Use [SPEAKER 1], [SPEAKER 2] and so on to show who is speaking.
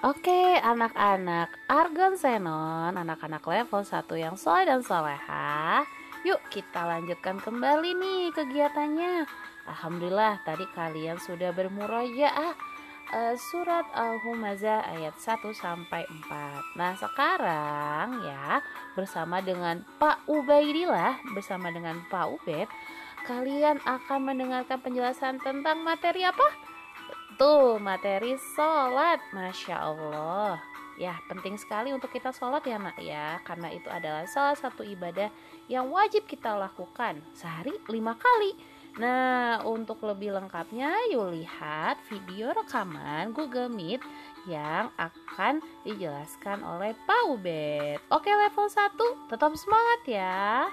[SPEAKER 1] Oke anak-anak Argon Senon Anak-anak level 1 yang soleh dan soleha. Yuk kita lanjutkan kembali nih kegiatannya. Alhamdulillah tadi kalian sudah bermurojaah uh, Surat Al-Humazah ayat 1 sampai 4 Nah sekarang ya bersama dengan Pak Ubaidillah Bersama dengan Pak Ubed Kalian akan mendengarkan penjelasan tentang materi apa? Tuh materi sholat. Masya Allah. Ya penting sekali untuk kita sholat ya nak ya. Karena itu adalah salah satu ibadah yang wajib kita lakukan Sehari lima kali. Nah untuk lebih lengkapnya yuk lihat video rekaman Google Meet Yang akan dijelaskan oleh Pak Ubed. Oke level 1 tetap semangat ya